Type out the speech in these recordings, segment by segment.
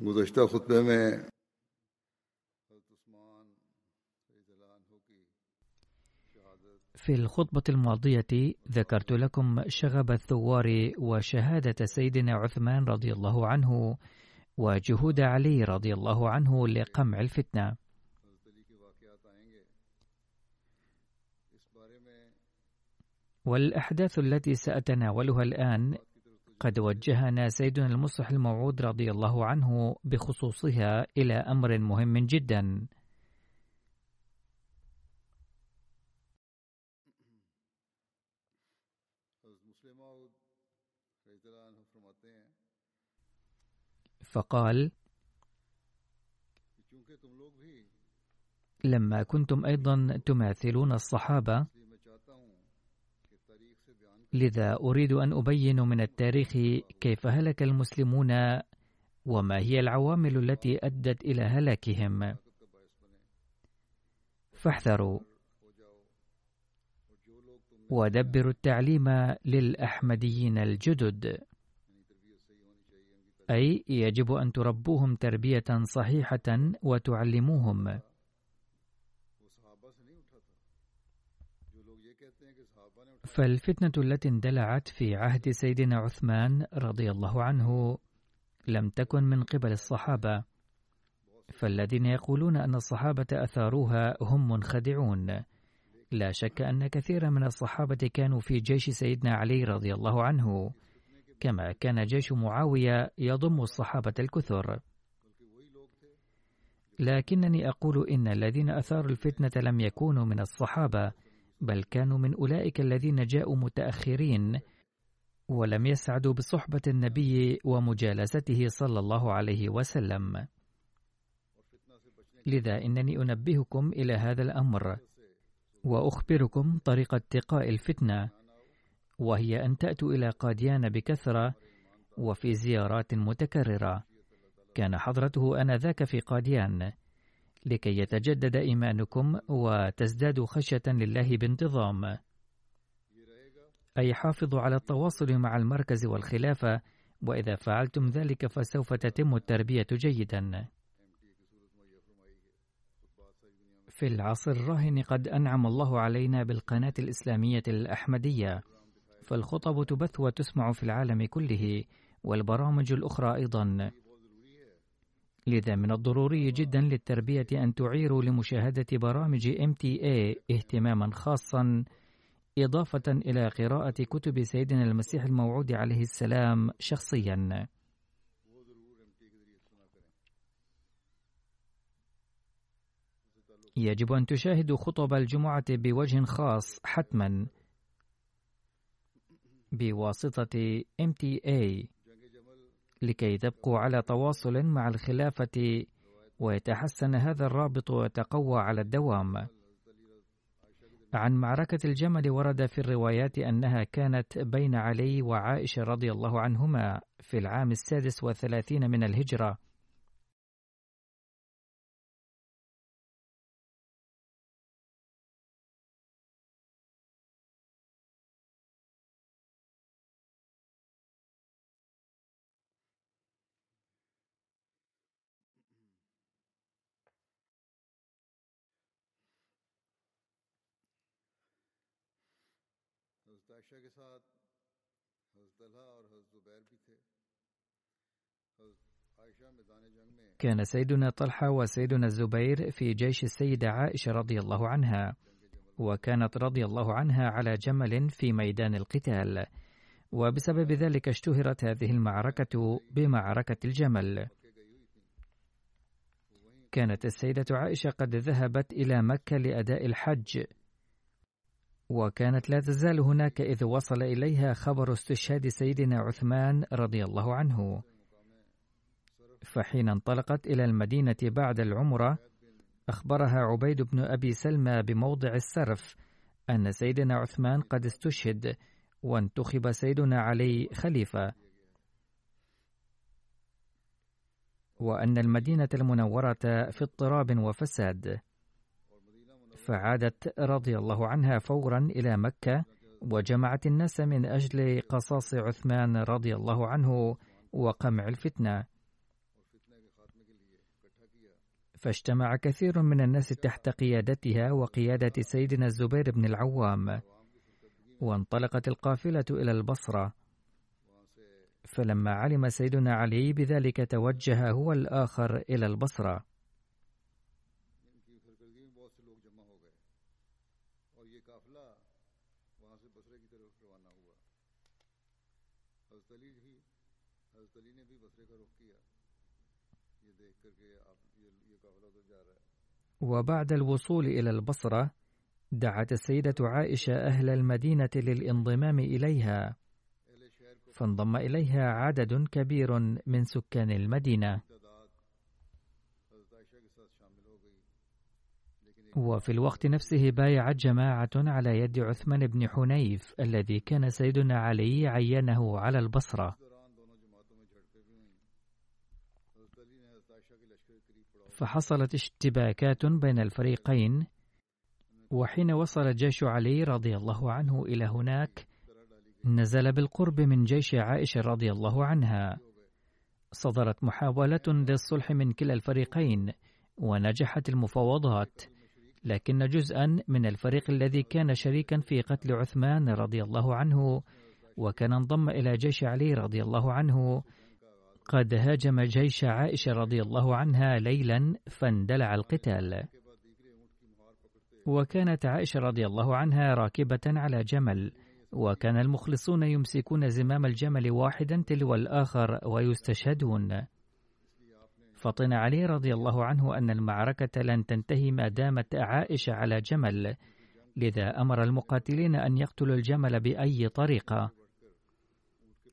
گزشتہ خطبے میں في الخطبة الماضية ذكرت لكم شغب الثوار وشهادة سيدنا عثمان رضي الله عنه وجهود علي رضي الله عنه لقمع الفتنة. والأحداث التي سأتناولها الآن قد وجهنا سيدنا المصلح الموعود رضي الله عنه بخصوصها إلى أمر مهم جدا. فقال لما كنتم أيضا تماثلون الصحابة لذا أريد أن أبين من التاريخ كيف هلك المسلمون وما هي العوامل التي أدت إلى هلاكهم. فاحذروا. ودبروا التعليم للأحمديين الجدد. أي يجب أن تربوهم تربية صحيحة وتعلموهم. فالفتنة التي اندلعت في عهد سيدنا عثمان رضي الله عنه لم تكن من قبل الصحابة فالذين يقولون أن الصحابة أثاروها هم منخدعون. لا شك أن كثيرا من الصحابة كانوا في جيش سيدنا علي رضي الله عنه كما كان جيش معاوية يضم الصحابة الكثر. لكنني أقول إن الذين أثاروا الفتنة لم يكونوا من الصحابة بل كانوا من أولئك الذين جاءوا متأخرين ولم يسعدوا بصحبة النبي ومجالسته صلى الله عليه وسلم. لذا إنني أنبهكم إلى هذا الأمر وأخبركم طريقة اتقاء الفتنة وهي أن تأتوا إلى قاديان بكثرة وفي زيارات متكررة. كان حضرته آنذاك في قاديان. لكي يتجدد إيمانكم وتزدادوا خشية لله بانتظام. أي حافظوا على التواصل مع المركز والخلافة وإذا فعلتم ذلك فسوف تتم التربية جيدا. في العصر الراهن قد أنعم الله علينا بالقناة الإسلامية الأحمدية فالخطب تبث وتسمع في العالم كله والبرامج الأخرى أيضا. لذا من الضروري جدا للتربية أن تعيروا لمشاهدة برامج MTA اهتماما خاصا إضافة إلى قراءة كتب سيدنا المسيح الموعود عليه السلام شخصيا. يجب أن تشاهدوا خطب الجمعة بوجه خاص حتما بواسطة MTA لكي تبقوا على تواصل مع الخلافة ويتحسن هذا الرابط ويتقوى على الدوام. عن معركة الجمل ورد في الروايات أنها كانت بين علي وعائشة رضي الله عنهما في العام السادس والثلاثين من الهجرة. كان سيدنا طلحة وسيدنا الزبير في جيش السيدة عائشة رضي الله عنها وكانت رضي الله عنها على جمل في ميدان القتال وبسبب ذلك اشتهرت هذه المعركة بمعركة الجمل. كانت السيدة عائشة قد ذهبت إلى مكة لأداء الحج. وكانت لا تزال هناك إذ وصل إليها خبر استشهاد سيدنا عثمان رضي الله عنه. فحين انطلقت إلى المدينة بعد العمرة أخبرها عبيد بن أبي سلمى بموضع السرف أن سيدنا عثمان قد استشهد وانتخب سيدنا علي خليفة. وأن المدينة المنورة في اضطراب وفساد. فعادت رضي الله عنها فورا إلى مكة وجمعت الناس من أجل قصاص عثمان رضي الله عنه وقمع الفتنة. فاجتمع كثير من الناس تحت قيادتها وقيادة سيدنا الزبير بن العوام وانطلقت القافلة إلى البصرة. فلما علم سيدنا علي بذلك توجه هو الآخر إلى البصرة. وبعد الوصول إلى البصرة دعت السيدة عائشة أهل المدينة للانضمام إليها. فانضم إليها عدد كبير من سكان المدينة. وفي الوقت نفسه بايعت جماعة على يد عثمان بن حنيف الذي كان سيدنا علي عينه على البصرة. فحصلت اشتباكات بين الفريقين وحين وصل جيش علي رضي الله عنه إلى هناك نزل بالقرب من جيش عائشة رضي الله عنها. صدرت محاولة للصلح من كلا الفريقين ونجحت المفاوضات لكن جزءا من الفريق الذي كان شريكا في قتل عثمان رضي الله عنه وكان انضم إلى جيش علي رضي الله عنه قد هاجم جيش عائشة رضي الله عنها ليلا فاندلع القتال. وكانت عائشة رضي الله عنها راكبة على جمل وكان المخلصون يمسكون زمام الجمل واحدا تلو الآخر ويستشهدون. فطن علي رضي الله عنه أن المعركة لن تنتهي ما دامت عائشة على جمل لذا أمر المقاتلين أن يقتلوا الجمل بأي طريقة.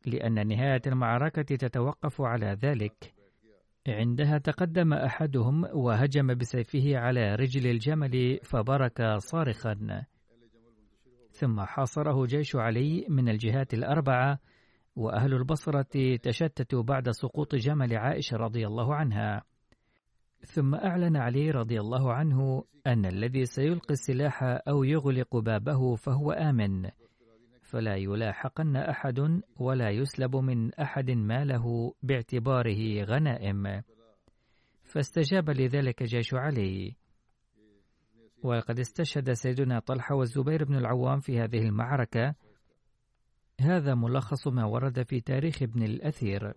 لأن نهاية المعركة تتوقف على ذلك. عندها تقدم أحدهم وهجم بسيفه على رجل الجمل فبرك صارخا. ثم حاصره جيش علي من الجهات الأربعة وأهل البصرة تشتتوا بعد سقوط جمل عائشة رضي الله عنها. ثم أعلن علي رضي الله عنه أن الذي سيلقي السلاح أو يغلق بابه فهو آمن. فلا يلاحقن أحد ولا يسلب من أحد ماله باعتباره غنائم. فاستجاب لذلك جيش علي. وقد استشهد سيدنا طلحة والزبير بن العوام في هذه المعركة. هذا ملخص ما ورد في تاريخ ابن الأثير.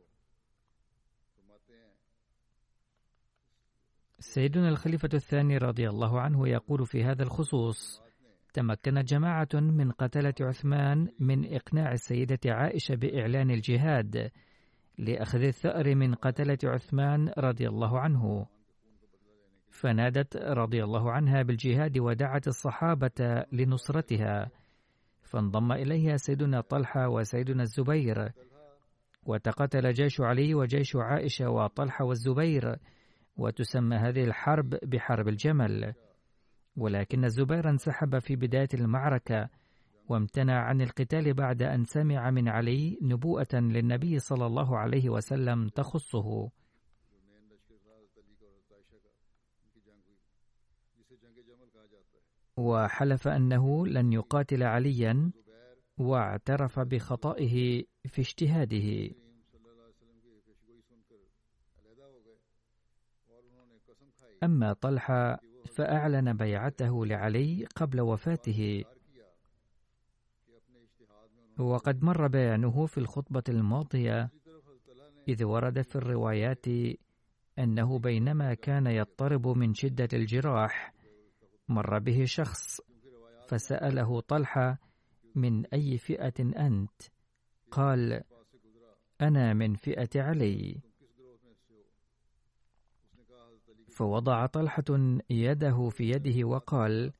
سيدنا الخليفة الثاني رضي الله عنه يقول في هذا الخصوص تمكنت جماعة من قتلة عثمان من إقناع السيدة عائشة بإعلان الجهاد لأخذ الثأر من قتلة عثمان رضي الله عنه. فنادت رضي الله عنها بالجهاد ودعت الصحابة لنصرتها. فانضم إليها سيدنا طلحة وسيدنا الزبير. وتقاتل جيش علي وجيش عائشة وطلحة والزبير وتسمى هذه الحرب بحرب الجمل. ولكن الزبير انسحب في بداية المعركة وامتنع عن القتال بعد أن سمع من علي نبوءة للنبي صلى الله عليه وسلم تخصه. وحلف أنه لن يقاتل عليا واعترف بخطئه في اجتهاده. أما طلحة فأعلن بيعته لعلي قبل وفاته وقد مر بيانه في الخطبة الماضية إذ ورد في الروايات أنه بينما كان يضطرب من شدة الجراح مر به شخص فسأله طلحة من أي فئة أنت؟ قال أنا من فئة علي فوضع طلحة يده في يده وقال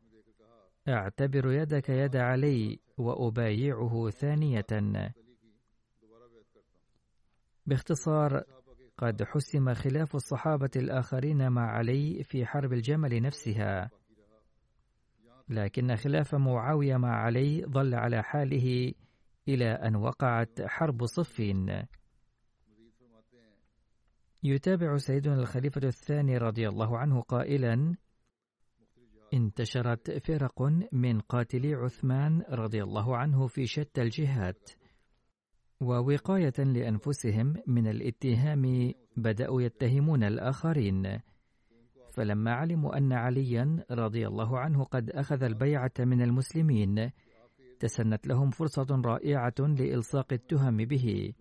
أعتبر يدك يد علي وأبايعه ثانية. باختصار قد حسم خلاف الصحابة الآخرين مع علي في حرب الجمل نفسها. لكن خلاف معاوية مع علي ظل على حاله إلى أن وقعت حرب صفين. يتابع سيدنا الخليفة الثاني رضي الله عنه قائلا انتشرت فرق من قاتلي عثمان رضي الله عنه في شتى الجهات ووقاية لأنفسهم من الاتهام بدأوا يتهمون الآخرين. فلما علموا أن عليا رضي الله عنه قد أخذ البيعة من المسلمين تسنت لهم فرصة رائعة لإلصاق التهم به.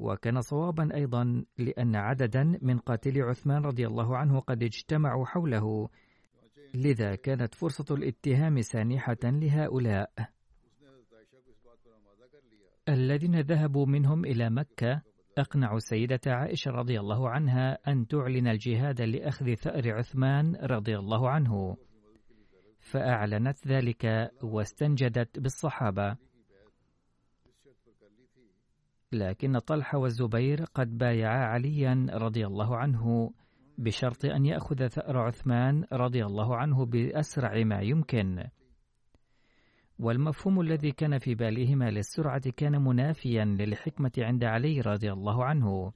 وكان صوابا أيضا لأن عددا من قاتلي عثمان رضي الله عنه قد اجتمعوا حوله. لذا كانت فرصة الاتهام سانحة لهؤلاء. الذين ذهبوا منهم إلى مكة أقنعوا السيدة عائشة رضي الله عنها أن تعلن الجهاد لأخذ ثأر عثمان رضي الله عنه. فأعلنت ذلك واستنجدت بالصحابة. لكن طلحة والزبير قد بايعا عليا رضي الله عنه بشرط أن يأخذ ثأر عثمان رضي الله عنه بأسرع ما يمكن. والمفهوم الذي كان في بالهما للسرعة كان منافيا للحكمة عند علي رضي الله عنه.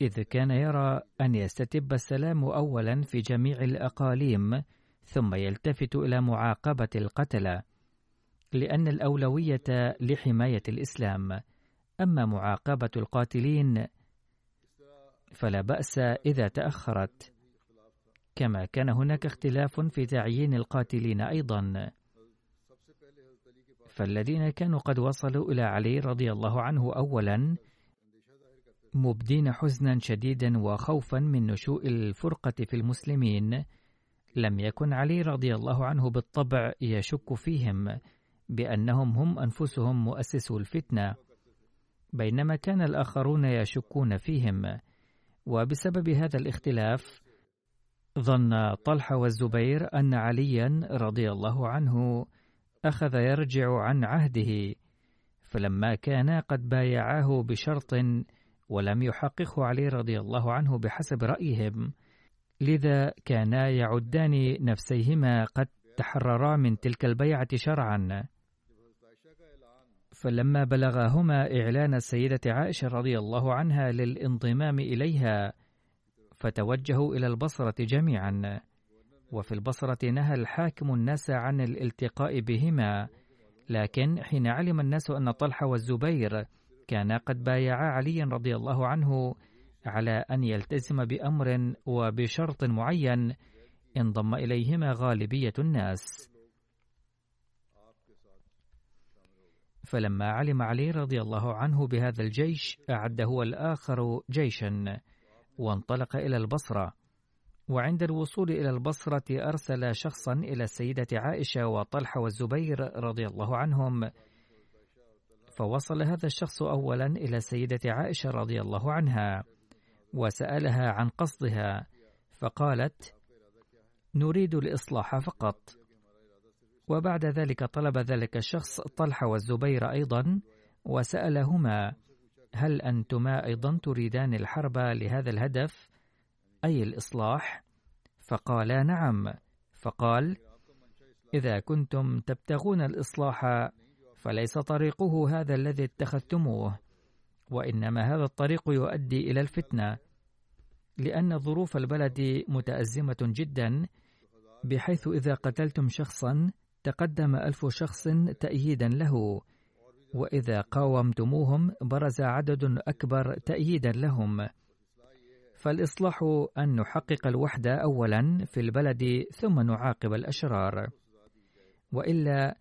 إذ كان يرى أن يستتب السلام أولا في جميع الأقاليم ثم يلتفت إلى معاقبة القتلة لأن الأولوية لحماية الإسلام. أما معاقبة القاتلين فلا بأس إذا تأخرت. كما كان هناك اختلاف في تعيين القاتلين أيضا. فالذين كانوا قد وصلوا إلى علي رضي الله عنه أولا مبدين حزنا شديدا وخوفا من نشوء الفرقة في المسلمين. لم يكن علي رضي الله عنه بالطبع يشك فيهم. بأنهم هم أنفسهم مؤسسو الفتنة بينما كان الآخرون يشكون فيهم. وبسبب هذا الاختلاف ظن طلحة والزبير أن عليا رضي الله عنه أخذ يرجع عن عهده فلما كانا قد بايعاه بشرط ولم يحققه علي رضي الله عنه بحسب رأيهم. لذا كانا يعدان نفسيهما قد تحررا من تلك البيعة شرعا. فلما بلغهما إعلان السيدة عائشة رضي الله عنها للانضمام إليها فتوجهوا إلى البصرة جميعا. وفي البصرة نهى الحاكم الناس عن الالتقاء بهما لكن حين علم الناس أن طلحة والزبير كانا قد بايعا عليا رضي الله عنه على أن يلتزم بأمر وبشرط معين انضم إليهما غالبية الناس. فلما علم علي رضي الله عنه بهذا الجيش أعد هو الآخر جيشا وانطلق إلى البصرة. وعند الوصول إلى البصرة أرسل شخصا إلى السيدة عائشة وطلحة والزبير رضي الله عنهم. فوصل هذا الشخص أولا إلى السيدة عائشة رضي الله عنها وسألها عن قصدها فقالت نريد الإصلاح فقط. وبعد ذلك طلب ذلك الشخص طلحة والزبير أيضا وسألهما هل أنتما أيضا تريدان الحرب لهذا الهدف؟ أي الإصلاح؟ فقالا نعم. فقال إذا كنتم تبتغون الإصلاح فليس طريقه هذا الذي اتخذتموه وإنما هذا الطريق يؤدي إلى الفتنة لأن ظروف البلد متأزمة جدا بحيث إذا قتلتم شخصا تقدم ألف شخص تأييدا له وإذا قاومتموهم برز عدد أكبر تأييدا لهم. فالإصلاح أن نحقق الوحدة أولا في البلد ثم نعاقب الأشرار. وإلا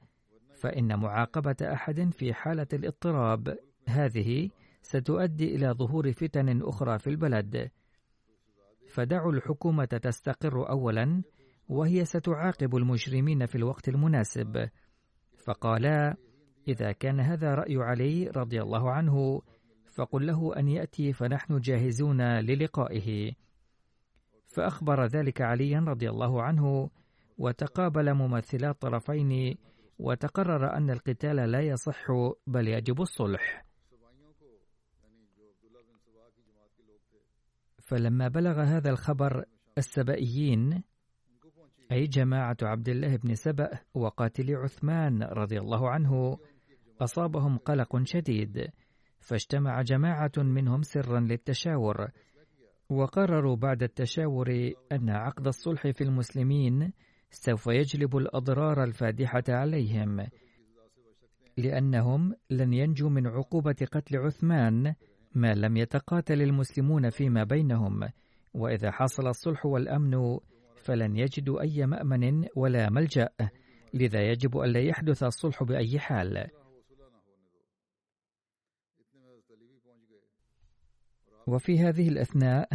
فإن معاقبة أحد في حالة الاضطراب هذه ستؤدي إلى ظهور فتن أخرى في البلد. فدعوا الحكومة تستقر أولا وهي ستعاقب المجرمين في الوقت المناسب. فقالا إذا كان هذا رأي علي رضي الله عنه فقل له أن يأتي فنحن جاهزون للقائه. فأخبر ذلك عليا رضي الله عنه وتقابل ممثلا الطرفين وتقرر أن القتال لا يصح بل يجب الصلح. فلما بلغ هذا الخبر السبئيين أي جماعة عبد الله بن سبأ وقاتل عثمان رضي الله عنه أصابهم قلق شديد فاجتمع جماعة منهم سرا للتشاور وقرروا بعد التشاور أن عقد الصلح في المسلمين سوف يجلب الأضرار الفادحة عليهم لأنهم لن ينجوا من عقوبة قتل عثمان ما لم يتقاتل المسلمون فيما بينهم وإذا حصل الصلح والأمن فلن يجدوا أي مأمن ولا ملجأ لذا يجب ألا يحدث الصلح بأي حال. وفي هذه الأثناء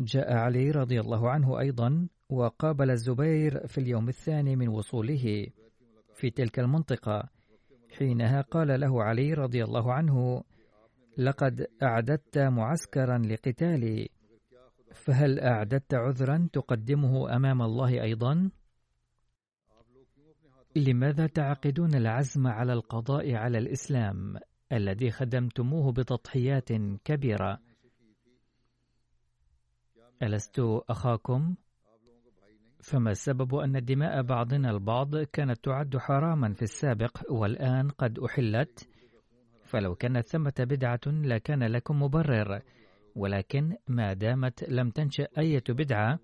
جاء علي رضي الله عنه أيضا وقابل الزبير في اليوم الثاني من وصوله في تلك المنطقة حينها قال له علي رضي الله عنه لقد أعددت معسكرا لقتالي فهل أعددت عذرا تقدمه أمام الله أيضا؟ لماذا تعقدون العزم على القضاء على الإسلام الذي خدمتموه بتضحيات كبيرة؟ ألست أخاكم؟ فما السبب أن دماء بعضنا البعض كانت تعد حراما في السابق والآن قد أحلت؟ فلو كانت ثمة بدعة لكان لكم مبرر ولكن ما دامت لم تنشأ أية بدعة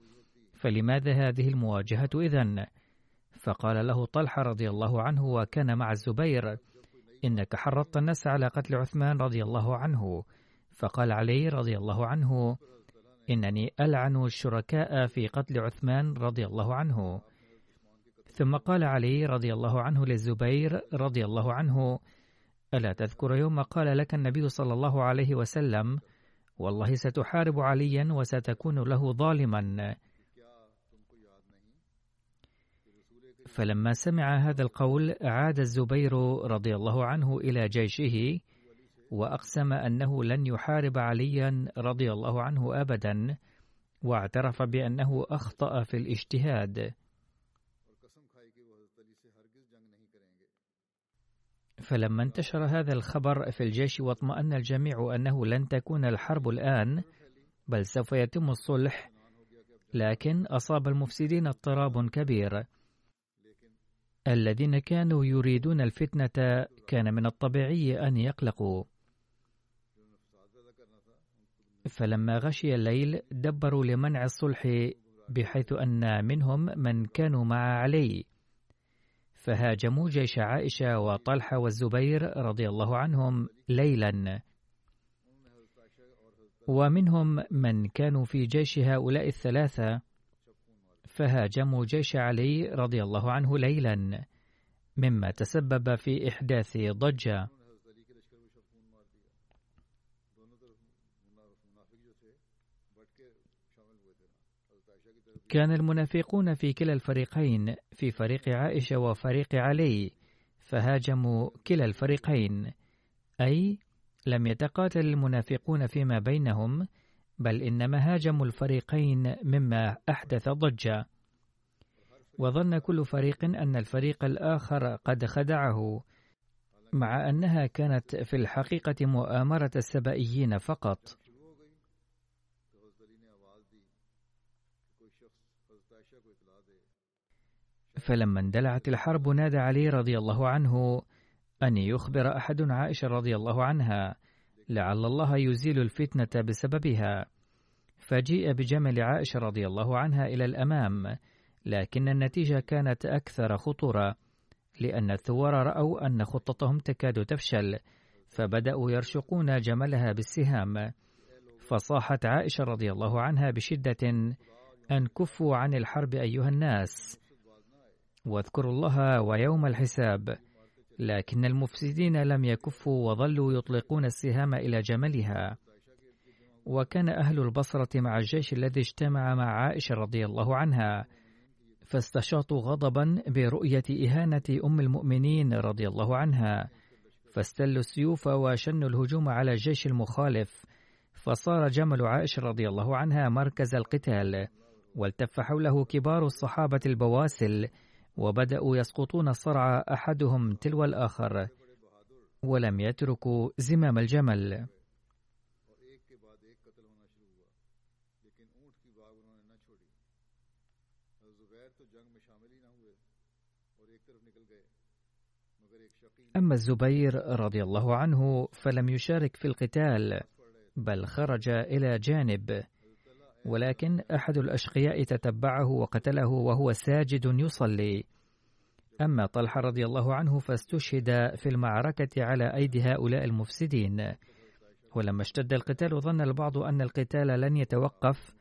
فلماذا هذه المواجهة إذن؟ فقال له طلحة رضي الله عنه وكان مع الزبير إنك حرضت الناس على قتل عثمان رضي الله عنه فقال علي رضي الله عنه إنني ألعن الشركاء في قتل عثمان رضي الله عنه ثم قال علي رضي الله عنه للزبير رضي الله عنه ألا تذكر يوم قال لك النبي صلى الله عليه وسلم والله ستحارب عليا وستكون له ظالما. فلما سمع هذا القول عاد الزبير رضي الله عنه إلى جيشه وأقسم أنه لن يحارب عليا رضي الله عنه أبدا واعترف بأنه أخطأ في الاجتهاد. فلما انتشر هذا الخبر في الجيش واطمأن الجميع أنه لن تكون الحرب الآن بل سوف يتم الصلح. لكن أصاب المفسدين اضطراب كبير. الذين كانوا يريدون الفتنة كان من الطبيعي أن يقلقوا. فلما غشي الليل دبروا لمنع الصلح بحيث أن منهم من كانوا مع علي. فهاجموا جيش عائشة وطلحة والزبير رضي الله عنهم ليلا. ومنهم من كانوا في جيش هؤلاء الثلاثة فهاجموا جيش علي رضي الله عنه ليلا مما تسبب في إحداث ضجة. كان المنافقون في كلا الفريقين في فريق عائشة وفريق علي فهاجموا كلا الفريقين. أي لم يتقاتل المنافقون فيما بينهم بل إنما هاجموا الفريقين مما أحدث ضجة. وظن كل فريق أن الفريق الآخر قد خدعه مع أنها كانت في الحقيقة مؤامرة السبائيين فقط. فلما اندلعت الحرب نادى علي رضي الله عنه أن يخبر أحد عائشة رضي الله عنها لعل الله يزيل الفتنة بسببها. فجيء بجمل عائشة رضي الله عنها إلى الأمام لكن النتيجة كانت أكثر خطورة لأن الثوار رأوا أن خطتهم تكاد تفشل فبدأوا يرشقون جملها بالسهام. فصاحت عائشة رضي الله عنها بشدة أن كفوا عن الحرب أيها الناس واذكروا الله ويوم الحساب. لكن المفسدين لم يكفوا وظلوا يطلقون السهام إلى جملها. وكان أهل البصرة مع الجيش الذي اجتمع مع عائشة رضي الله عنها فاستشاطوا غضبا برؤية إهانة أم المؤمنين رضي الله عنها فاستلوا السيوف وشنوا الهجوم على الجيش المخالف فصار جمل عائشة رضي الله عنها مركز القتال والتف حوله كبار الصحابة البواسل وبدأوا يسقطون الصرع أحدهم تلو الآخر ولم يتركوا زمام الجمل. أما الزبير رضي الله عنه فلم يشارك في القتال بل خرج إلى جانب. ولكن أحد الأشقياء تتبعه وقتله وهو ساجد يصلي. أما طلحة رضي الله عنه فاستشهد في المعركة على أيدي هؤلاء المفسدين. ولما اشتد القتال ظن البعض أن القتال لن يتوقف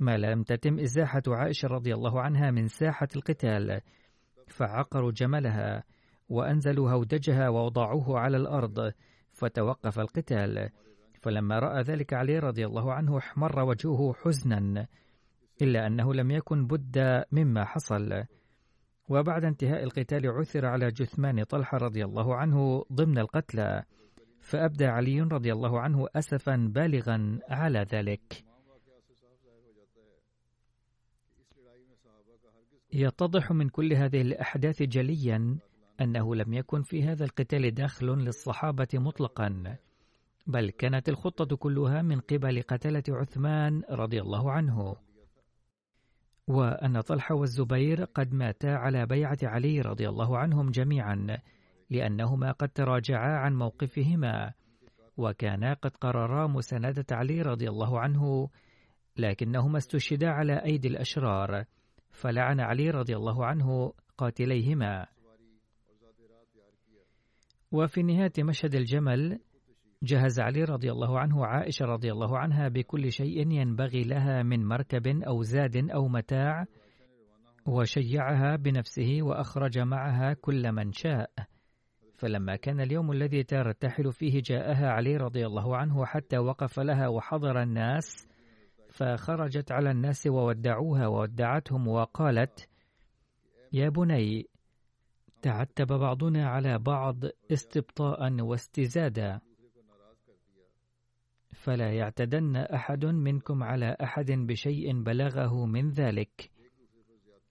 ما لم تتم إزاحة عائشة رضي الله عنها من ساحة القتال فعقروا جملها وأنزلوا هودجها ووضعوه على الأرض فتوقف القتال. فلما رأى ذلك علي رضي الله عنه احمر وجهه حزنا إلا أنه لم يكن بد مما حصل. وبعد انتهاء القتال عثر على جثمان طلحة رضي الله عنه ضمن القتلى فأبدى علي رضي الله عنه أسفا بالغا على ذلك. يتضح من كل هذه الأحداث جليا أنه لم يكن في هذا القتال دخل للصحابة مطلقا. بل كانت الخطة كلها من قبل قتلة عثمان رضي الله عنه. وأن طلحة والزبير قد ماتا على بيعة علي رضي الله عنهم جميعا لأنهما قد تراجعا عن موقفهما. وكانا قد قررا مساندة علي رضي الله عنه لكنهما استشهدا على أيدي الأشرار فلعن علي رضي الله عنه قاتليهما. وفي نهاية مشهد الجمل جهز علي رضي الله عنه عائشة رضي الله عنها بكل شيء ينبغي لها من مركب أو زاد أو متاع وشيعها بنفسه وأخرج معها كل من شاء. فلما كان اليوم الذي ترتحل فيه جاءها علي رضي الله عنه حتى وقف لها وحضر الناس فخرجت على الناس وودعوها وودعتهم وقالت يا بني تعتب بعضنا على بعض استبطاء واستزادا. فلا يعتدن أحد منكم على أحد بشيء بلغه من ذلك.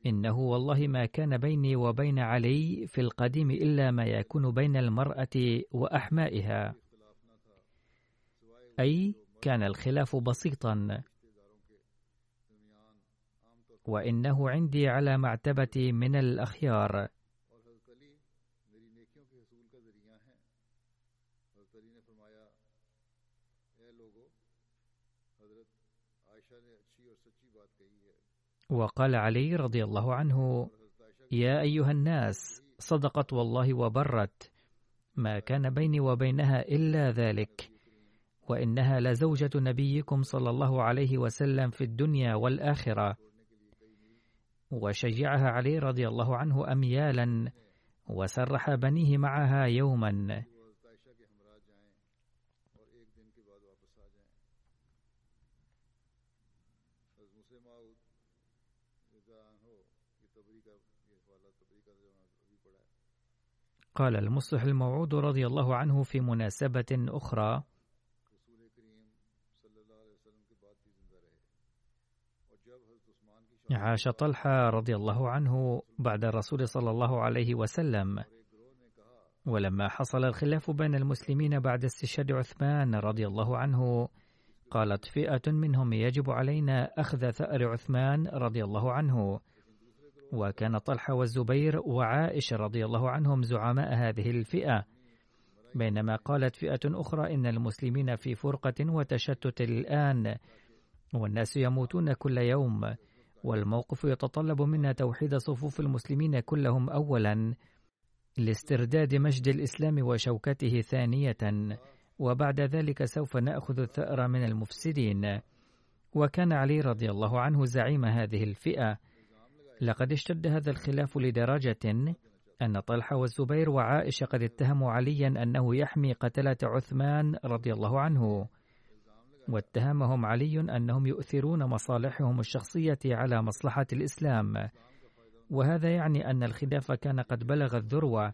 إنه والله ما كان بيني وبين علي في القديم إلا ما يكون بين المرأة وأحمائها. أي كان الخلاف بسيطا. وإنه عندي على معتبه من الأخيار. وقال علي رضي الله عنه يا أيها الناس صدقت والله وبرت ما كان بيني وبينها إلا ذلك وإنها لزوجة نبيكم صلى الله عليه وسلم في الدنيا والآخرة. وشجعها علي رضي الله عنه اميالا وسرح بنيه معها يوما. قال المصلح الموعود رضي الله عنه في مناسبة أخرى. عاش طلحة رضي الله عنه بعد الرسول صلى الله عليه وسلم. ولما حصل الخلاف بين المسلمين بعد استشهاد عثمان رضي الله عنه قالت فئة منهم يجب علينا أخذ ثأر عثمان رضي الله عنه. وكان طلحة والزبير وعائشة رضي الله عنهم زعماء هذه الفئة. بينما قالت فئة أخرى إن المسلمين في فرقة وتشتت الآن والناس يموتون كل يوم والموقف يتطلب منا توحيد صفوف المسلمين كلهم أولا لاسترداد مجد الإسلام وشوكته ثانية وبعد ذلك سوف نأخذ الثأر من المفسدين. وكان علي رضي الله عنه زعيم هذه الفئة. لقد اشتد هذا الخلاف لدرجة أن طلحة والزبير وعائشة قد اتهموا عليا أنه يحمي قتلة عثمان رضي الله عنه. واتهمهم علي أنهم يؤثرون مصالحهم الشخصية على مصلحة الإسلام. وهذا يعني أن الخلاف كان قد بلغ الذروة.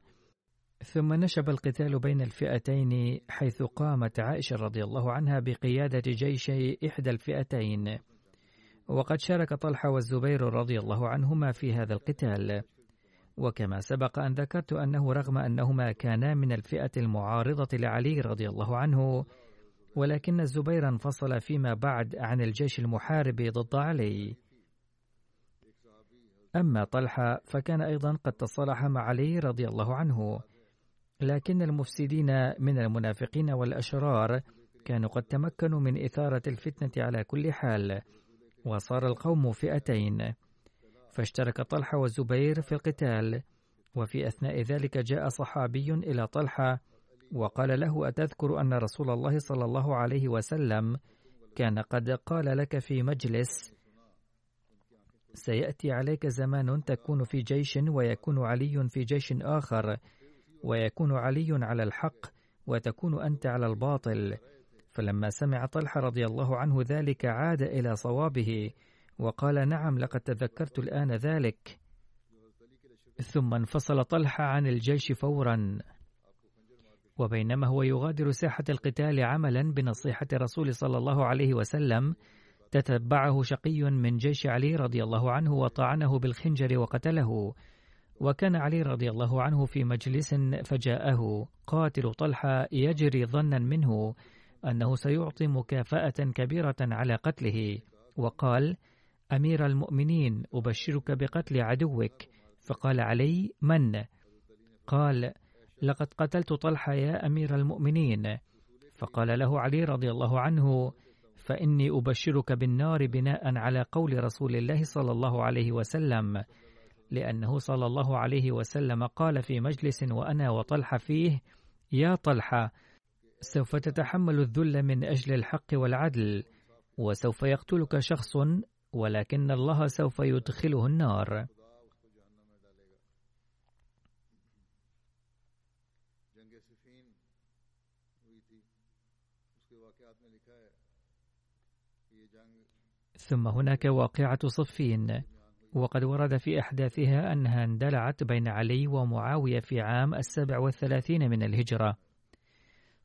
ثم نشب القتال بين الفئتين حيث قامت عائشة رضي الله عنها بقيادة جيشي إحدى الفئتين. وقد شارك طلحة والزبير رضي الله عنهما في هذا القتال. وكما سبق أن ذكرت أنه رغم أنهما كانا من الفئة المعارضة لعلي رضي الله عنه ولكن الزبير انفصل فيما بعد عن الجيش المحارب ضد علي. أما طلحة فكان أيضا قد تصالح مع علي رضي الله عنه لكن المفسدين من المنافقين والأشرار كانوا قد تمكنوا من إثارة الفتنة على كل حال. وصار القوم فئتين. فاشترك طلحة والزبير في القتال وفي أثناء ذلك جاء صحابي إلى طلحة وقال له أتذكر أن رسول الله صلى الله عليه وسلم كان قد قال لك في مجلس سيأتي عليك زمان تكون في جيش ويكون علي في جيش آخر ويكون علي على الحق وتكون أنت على الباطل. فلما سمع طلحة رضي الله عنه ذلك عاد إلى صوابه وقال نعم لقد تذكرت الآن ذلك. ثم انفصل طلحة عن الجيش فورا. وبينما هو يغادر ساحة القتال عملا بنصيحة الرسول صلى الله عليه وسلم تتبعه شقي من جيش علي رضي الله عنه وطعنه بالخنجر وقتله. وكان علي رضي الله عنه في مجلس فجاءه قاتل طلحة يجري ظنا منه أنه سيعطي مكافأة كبيرة على قتله. وقال أمير المؤمنين أبشرك بقتل عدوك. فقال علي من؟ قال لقد قتلت طلحة يا أمير المؤمنين. فقال له علي رضي الله عنه فإني أبشرك بالنار بناء على قول رسول الله صلى الله عليه وسلم. لأنه صلى الله عليه وسلم قال في مجلس وأنا وطلحة فيه يا طلحة سوف تتحمل الذل من أجل الحق والعدل وسوف يقتلك شخص ولكن الله سوف يدخله النار. ثم هناك واقعة صفين. وقد ورد في أحداثها أنها اندلعت بين علي ومعاوية في عام السابع والثلاثين من الهجرة.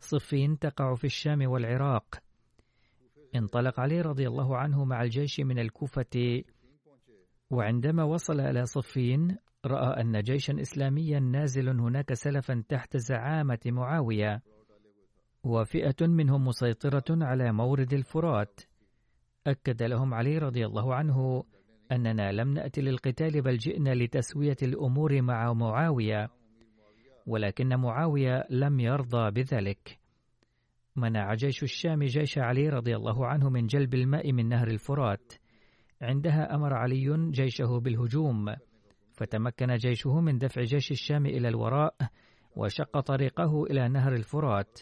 صفين تقع في الشام والعراق. انطلق علي رضي الله عنه مع الجيش من الكوفة وعندما وصل إلى صفين رأى أن جيشا إسلاميا نازل هناك سلفا تحت زعامة معاوية وفئة منهم مسيطرة على مورد الفرات. أكد لهم علي رضي الله عنه أننا لم نأتي للقتال بل جئنا لتسوية الأمور مع معاوية. ولكن معاوية لم يرضى بذلك. منع جيش الشام جيش علي رضي الله عنه من جلب الماء من نهر الفرات. عندها أمر علي جيشه بالهجوم. فتمكن جيشه من دفع جيش الشام إلى الوراء وشق طريقه إلى نهر الفرات.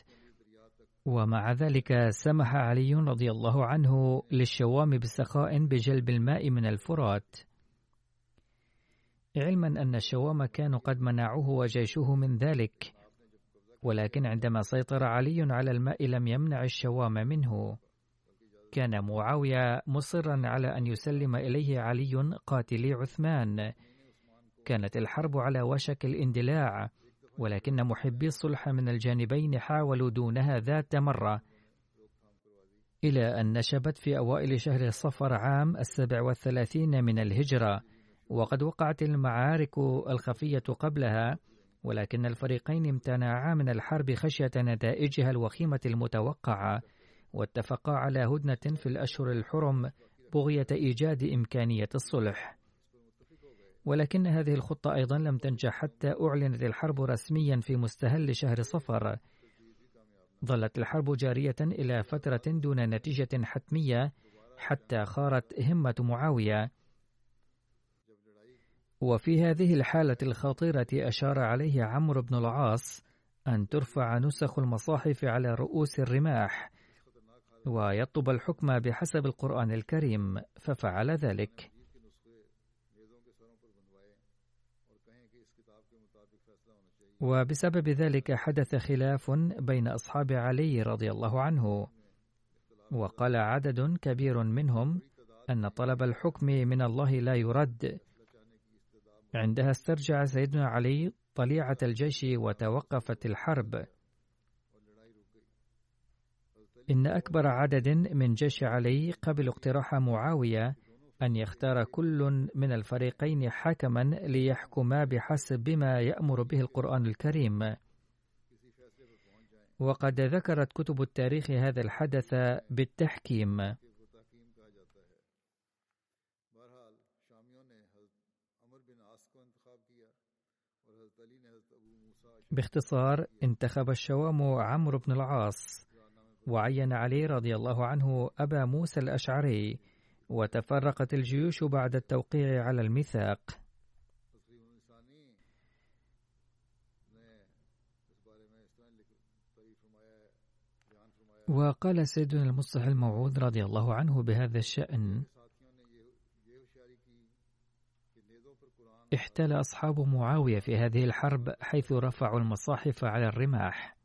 ومع ذلك سمح علي رضي الله عنه للشوام بسخاء بجلب الماء من الفرات. علما أن الشوام كانوا قد منعوه وجيشه من ذلك ولكن عندما سيطر علي على الماء لم يمنع الشوام منه. كان معاوية مصرا على أن يسلم إليه علي قاتلي عثمان. كانت الحرب على وشك الاندلاع ولكن محبي الصلح من الجانبين حاولوا دونها ذات مرة. إلى أن نشبت في أوائل شهر صفر عام السابع والثلاثين من الهجرة. وقد وقعت المعارك الخفية قبلها ولكن الفريقين امتنعا من الحرب خشية نتائجها الوخيمة المتوقعة واتفقا على هدنة في الأشهر الحرم بغية إيجاد إمكانية الصلح. ولكن هذه الخطة أيضا لم تنجح حتى أعلنت الحرب رسميا في مستهل شهر صفر. ظلت الحرب جارية إلى فترة دون نتيجة حتمية حتى خارت همة معاوية. وفي هذه الحالة الخطيرة أشار عليه عمرو بن العاص أن ترفع نسخ المصاحف على رؤوس الرماح ويطلب الحكم بحسب القرآن الكريم ففعل ذلك. وبسبب ذلك حدث خلاف بين أصحاب علي رضي الله عنه وقال عدد كبير منهم أن طلب الحكم من الله لا يرد عندها استرجع سيدنا علي طليعة الجيش وتوقفت الحرب. إن أكبر عدد من جيش علي قبل اقتراح معاوية أن يختار كل من الفريقين حكما ليحكما بحسب بما يأمر به القرآن الكريم. وقد ذكرت كتب التاريخ هذا الحدث بالتحكيم. باختصار انتخب الشوام عمرو بن العاص وعين علي رضي الله عنه أبا موسى الأشعري وتفرقت الجيوش بعد التوقيع على الميثاق. وقال سيدنا المصلح الموعود رضي الله عنه بهذا الشأن احتل أصحاب معاوية في هذه الحرب حيث رفعوا المصاحف على الرماح.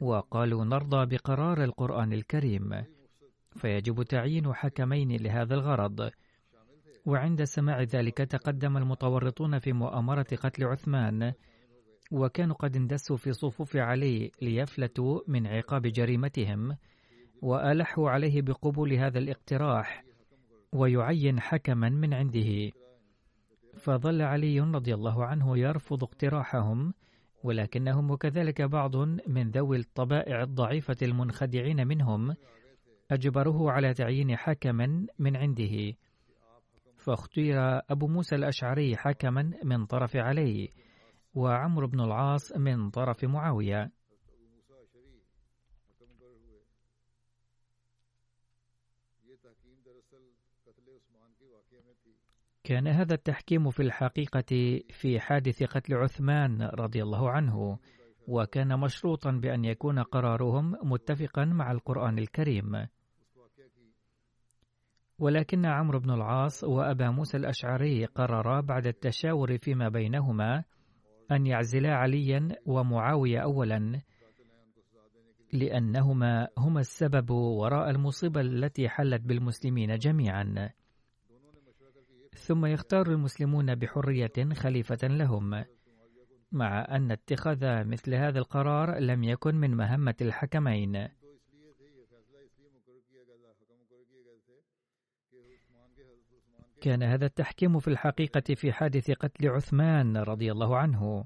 وقالوا نرضى بقرار القرآن الكريم. فيجب تعيين حكمين لهذا الغرض. وعند سماع ذلك تقدم المتورطون في مؤامرة قتل عثمان. وكانوا قد اندسوا في صفوف علي ليفلتوا من عقاب جريمتهم. وألحوا عليه بقبول هذا الاقتراح. ويعين حكما من عنده. فظل علي رضي الله عنه يرفض اقتراحهم ولكنهم وكذلك بعض من ذوي الطبائع الضعيفة المنخدعين منهم أجبروه على تعيين حكما من عنده. فاختير أبو موسى الأشعري حكما من طرف علي وعمرو بن العاص من طرف معاوية. كان هذا التحكيم في الحقيقة في حادث قتل عثمان رضي الله عنه وكان مشروطا بأن يكون قرارهم متفقا مع القرآن الكريم. ولكن عمرو بن العاص وأبا موسى الأشعري قررا بعد التشاور فيما بينهما أن يعزلا عليا ومعاوية أولا لأنهما هما السبب وراء المصيبة التي حلت بالمسلمين جميعا. ثم يختار المسلمون بحرية خليفة لهم مع أن اتخاذ مثل هذا القرار لم يكن من مهمة الحكمين. كان هذا التحكيم في الحقيقة في حادث قتل عثمان رضي الله عنه.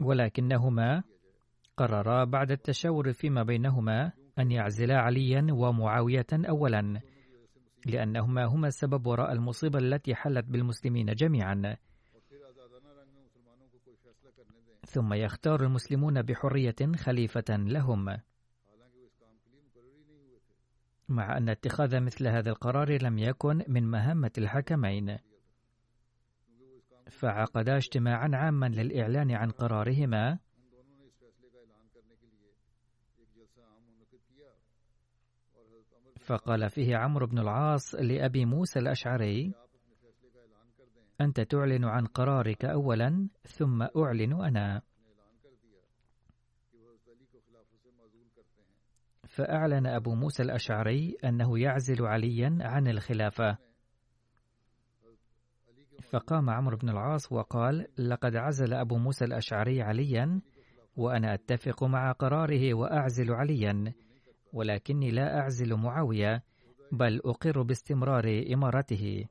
ولكنهما قررا بعد التشاور فيما بينهما أن يعزلا عليا ومعاوية أولا لأنهما هما السبب وراء المصيبة التي حلت بالمسلمين جميعا. ثم يختار المسلمون بحرية خليفة لهم. مع أن اتخاذ مثل هذا القرار لم يكن من مهمة الحكمين. فعقدا اجتماعا عاما للإعلان عن قرارهما. فقال فيه عمرو بن العاص لأبي موسى الأشعري أنت تعلن عن قرارك أولا ثم أعلن أنا. فأعلن أبو موسى الأشعري أنه يعزل عليا عن الخلافة. فقام عمرو بن العاص وقال لقد عزل أبو موسى الأشعري عليا وأنا أتفق مع قراره وأعزل عليا. ولكني لا أعزل معاوية بل أقر باستمرار إمارته.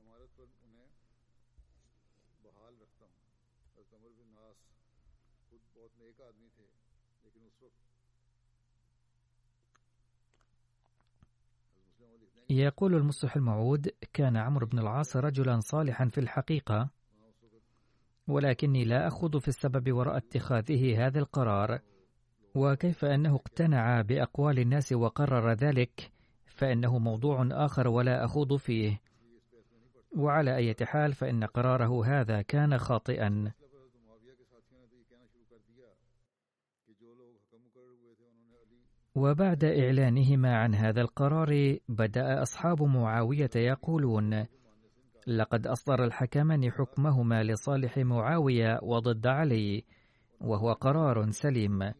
يقول المصلح الموعود كان عمرو بن العاص رجلا صالحا في الحقيقة ولكني لا أخوض في السبب وراء اتخاذه هذا القرار. وكيف أنه اقتنع بأقوال الناس وقرر ذلك فإنه موضوع آخر ولا أخوض فيه. وعلى أي حال فإن قراره هذا كان خاطئا. وبعد إعلانهما عن هذا القرار بدأ أصحاب معاوية يقولون لقد أصدر الحكمان حكمهما لصالح معاوية وضد علي وهو قرار سليم.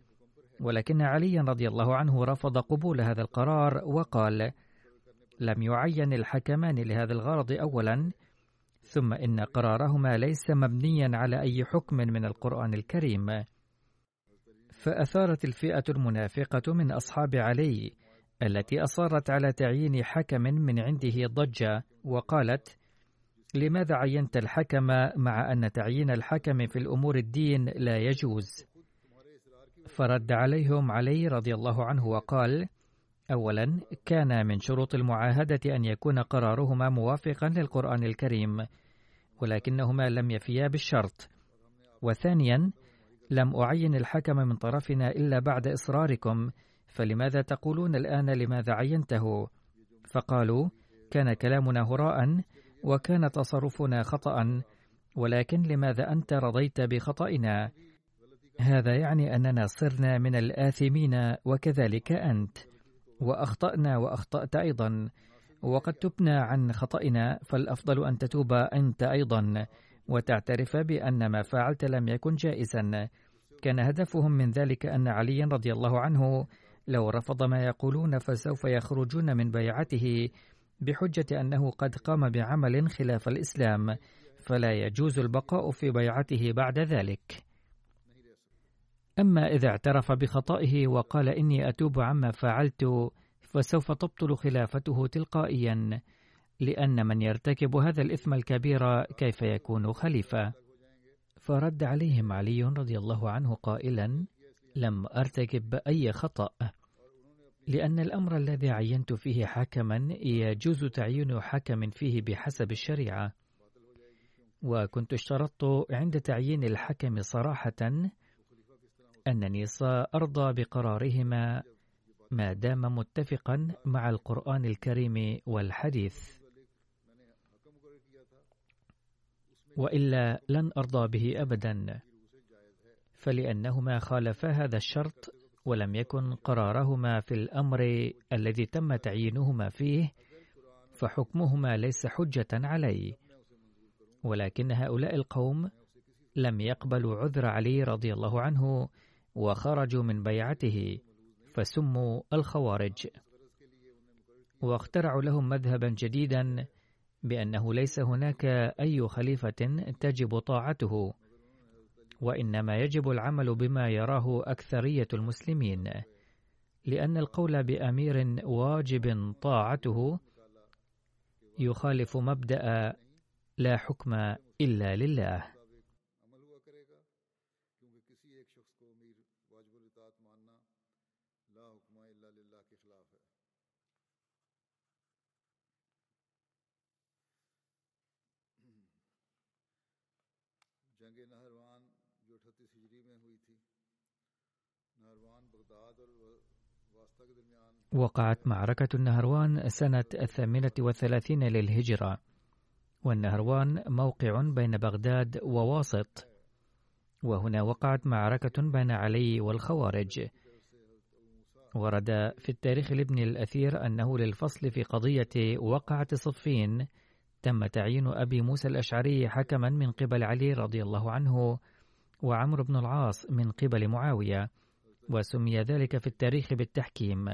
ولكن عليا رضي الله عنه رفض قبول هذا القرار وقال لم يعين الحكمان لهذا الغرض أولا ثم إن قرارهما ليس مبنيا على أي حكم من القرآن الكريم. فأثارت الفئة المنافقة من أصحاب علي التي أصرت على تعيين حكم من عنده ضجة وقالت لماذا عينت الحكم مع أن تعيين الحكم في الأمور الدين لا يجوز؟ فرد عليهم علي رضي الله عنه وقال أولا كان من شروط المعاهدة أن يكون قرارهما موافقا للقرآن الكريم ولكنهما لم يفيا بالشرط. وثانيا لم أعين الحكم من طرفنا إلا بعد إصراركم فلماذا تقولون الآن لماذا عينته؟ فقالوا كان كلامنا هراء وكان تصرفنا خطأ ولكن لماذا أنت رضيت بخطئنا؟ هذا يعني أننا صرنا من الآثمين وكذلك أنت. وأخطأنا وأخطأت أيضا. وقد تبنا عن خطئنا فالأفضل أن تتوب أنت أيضا. وتعترف بأن ما فعلت لم يكن جائزا. كان هدفهم من ذلك أن عليا رضي الله عنه لو رفض ما يقولون فسوف يخرجون من بيعته بحجة أنه قد قام بعمل خلاف الإسلام. فلا يجوز البقاء في بيعته بعد ذلك. أما إذا اعترف بخطئه وقال إني أتوب عما فعلت فسوف تبطل خلافته تلقائيا لأن من يرتكب هذا الإثم الكبير كيف يكون خليفة؟ فرد عليهم علي رضي الله عنه قائلا لم أرتكب أي خطأ. لأن الأمر الذي عينت فيه حكما يجوز تعيين حكم فيه بحسب الشريعة. وكنت اشترطت عند تعيين الحكم صراحة أنني سأرضى بقرارهما ما دام متفقا مع القرآن الكريم والحديث. وإلا لن أرضى به أبدا فلأنهما خالفا هذا الشرط ولم يكن قرارهما في الأمر الذي تم تعيينهما فيه فحكمهما ليس حجة علي. ولكن هؤلاء القوم لم يقبلوا عذر علي رضي الله عنه وخرجوا من بيعته فسموا الخوارج. واخترعوا لهم مذهبا جديدا بأنه ليس هناك أي خليفة تجب طاعته وإنما يجب العمل بما يراه أكثرية المسلمين لأن القول بأمير واجب طاعته يخالف مبدأ لا حكم إلا لله. وقعت معركة النهروان سنة الثامنة والثلاثين للهجرة. والنهروان موقع بين بغداد وواسط. وهنا وقعت معركة بين علي والخوارج. ورد في التاريخ لابن الأثير أنه للفصل في قضية وقعة صفين تم تعيين أبي موسى الأشعري حكما من قبل علي رضي الله عنه وعمرو بن العاص من قبل معاوية. وسمي ذلك في التاريخ بالتحكيم.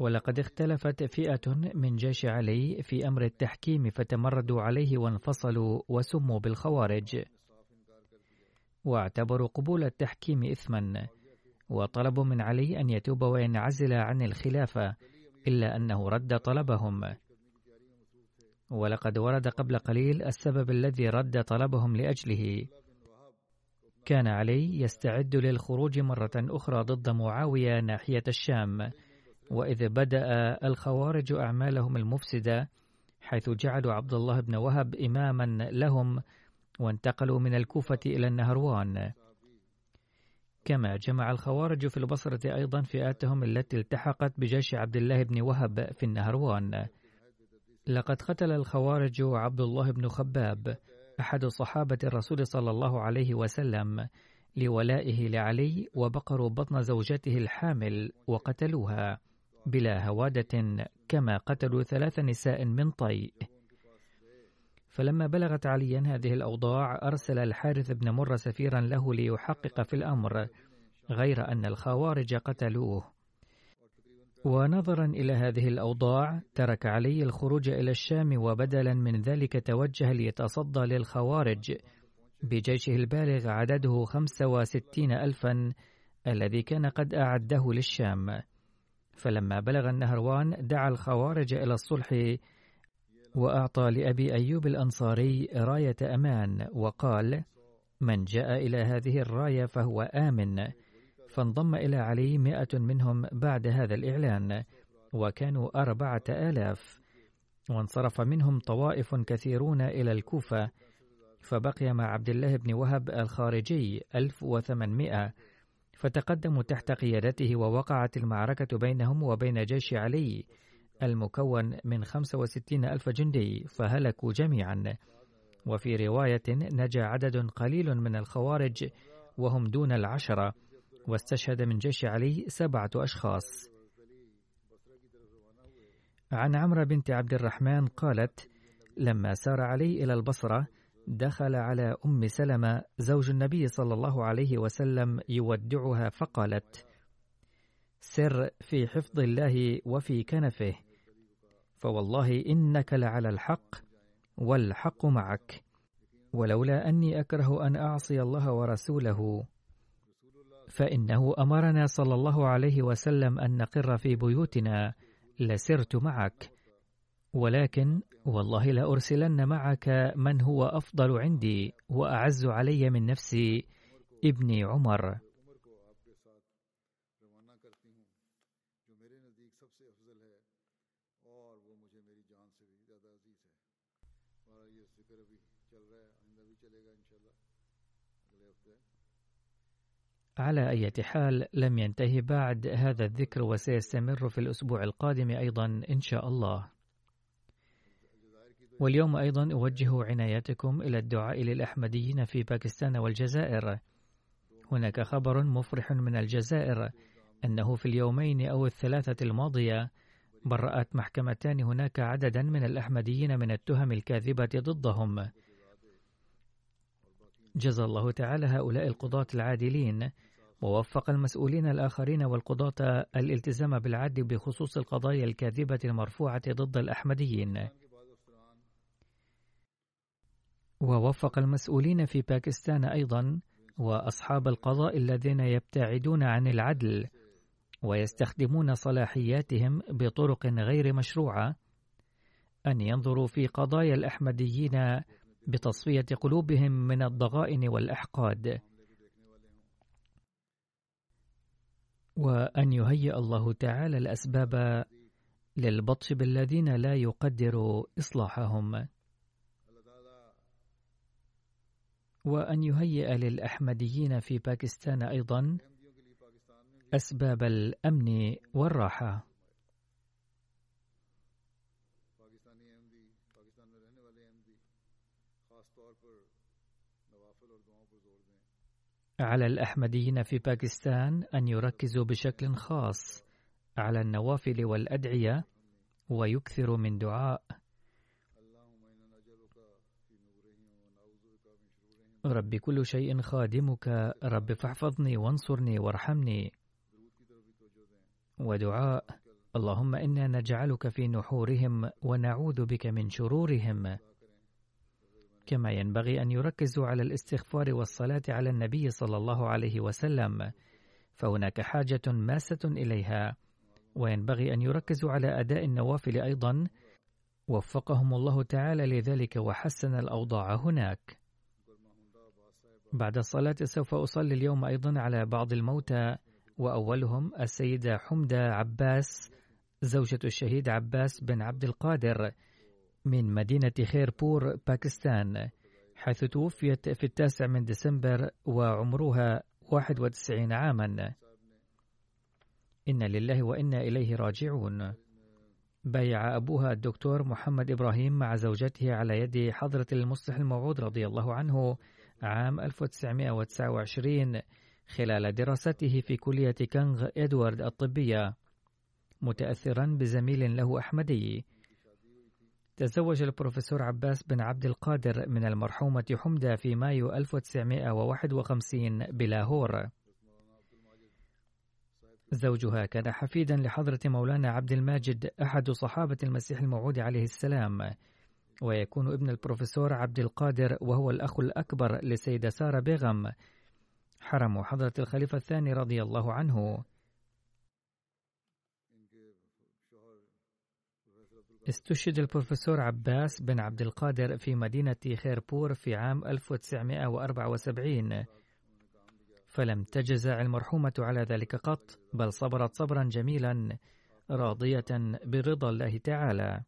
ولقد اختلفت فئة من جيش علي في أمر التحكيم فتمردوا عليه وانفصلوا وسموا بالخوارج. واعتبروا قبول التحكيم إثما. وطلبوا من علي أن يتوب وينعزل عن الخلافة إلا أنه رد طلبهم. ولقد ورد قبل قليل السبب الذي رد طلبهم لأجله. كان علي يستعد للخروج مرة أخرى ضد معاوية ناحية الشام. وإذ بدأ الخوارج أعمالهم المفسدة حيث جعلوا عبد الله بن وهب إماما لهم وانتقلوا من الكوفة إلى النهروان. كما جمع الخوارج في البصرة أيضا فئاتهم التي التحقت بجيش عبد الله بن وهب في النهروان. لقد قتل الخوارج عبد الله بن خباب أحد صحابة الرسول صلى الله عليه وسلم لولائه لعلي وبقروا بطن زوجته الحامل وقتلوها. بلا هوادة كما قتلوا ثلاث نساء من طيء فلما بلغت عليا هذه الأوضاع أرسل الحارث بن مر سفيرا له ليحقق في الأمر غير أن الخوارج قتلوه. ونظرا إلى هذه الأوضاع ترك علي الخروج إلى الشام وبدلا من ذلك توجه ليتصدى للخوارج. بجيشه البالغ عدده خمسة وستين ألفا الذي كان قد أعده للشام. فلما بلغ النهروان دعا الخوارج إلى الصلح وأعطى لأبي أيوب الأنصاري راية أمان وقال من جاء إلى هذه الراية فهو آمن فانضم إلى علي مئة منهم بعد هذا الإعلان وكانوا أربعة آلاف وانصرف منهم طوائف كثيرون إلى الكوفة فبقي مع عبد الله بن وهب الخارجي ألف وثمانمائة فتقدموا تحت قيادته ووقعت المعركة بينهم وبين جيش علي المكون من 65 ألف جندي فهلكوا جميعا. وفي رواية نجا عدد قليل من الخوارج وهم دون العشرة واستشهد من جيش علي سبعة أشخاص. عن عمرو بنت عبد الرحمن قالت لما سار علي إلى البصرة دخل على أم سلمة زوج النبي صلى الله عليه وسلم يودعها فقالت سر في حفظ الله وفي كنفه فوالله إنك لعلى الحق والحق معك ولولا أني أكره أن أعصي الله ورسوله. فإنه أمرنا صلى الله عليه وسلم أن نقر في بيوتنا لسرت معك ولكن والله لأرسلن معك من هو أفضل عندي وأعز علي من نفسي ابني عمر. على أي حال لم ينتهي بعد هذا الذكر وسيستمر في الأسبوع القادم أيضا إن شاء الله. واليوم أيضا أوجه عنايتكم إلى الدعاء للأحمديين في باكستان والجزائر. هناك خبر مفرح من الجزائر أنه في اليومين أو الثلاثة الماضية برأت محكمتان هناك عددا من الأحمديين من التهم الكاذبة ضدهم. جزى الله تعالى هؤلاء القضاة العادلين ووفق المسؤولين الآخرين والقضاة الالتزام بالعدل بخصوص القضايا الكاذبة المرفوعة ضد الأحمديين. ووفق المسؤولين في باكستان أيضا وأصحاب القضاء الذين يبتعدون عن العدل ويستخدمون صلاحياتهم بطرق غير مشروعة أن ينظروا في قضايا الأحمديين بتصفية قلوبهم من الضغائن والأحقاد وأن يهيئ الله تعالى الأسباب للبطش بالذين لا يقدر إصلاحهم. وأن يهيئ للأحمديين في باكستان أيضا أسباب الأمن والراحة. على الأحمديين في باكستان أن يركزوا بشكل خاص على النوافل والأدعية ويكثروا من دعاء رب كل شيء خادمك. رب فاحفظني وانصرني وارحمني. ودعاء. اللهم إنا نجعلك في نحورهم ونعوذ بك من شرورهم. كما ينبغي أن يركزوا على الاستغفار والصلاة على النبي صلى الله عليه وسلم. فهناك حاجة ماسة إليها. وينبغي أن يركزوا على أداء النوافل أيضا. وفقهم الله تعالى لذلك وحسن الأوضاع هناك. بعد الصلاة سوف أصلي اليوم أيضا على بعض الموتى وأولهم السيدة حمدة عباس زوجة الشهيد عباس بن عبد القادر من مدينة خيربور باكستان حيث توفيت في التاسع من ديسمبر وعمرها 91 عاما. إن لله وإنا إليه راجعون. بايع أبوها الدكتور محمد إبراهيم مع زوجته على يد حضرة المصلح الموعود رضي الله عنه عام 1929 خلال دراسته في كلية كانغ إدوارد الطبية متأثرا بزميل له أحمدي. تزوج البروفيسور عباس بن عبد القادر من المرحومة حمدة في مايو 1951 بلاهور. زوجها كان حفيدا لحضرة مولانا عبد الماجد أحد صحابة المسيح الموعود عليه السلام. ويكون ابن البروفيسور عبد القادر وهو الأخ الأكبر لسيدة سارة بيغم. حرم حضرة الخليفة الثاني رضي الله عنه. استشهد البروفيسور عباس بن عبد القادر في مدينة خيربور في عام 1974 فلم تجزع المرحومة على ذلك قط بل صبرت صبرا جميلا راضية برضا الله تعالى.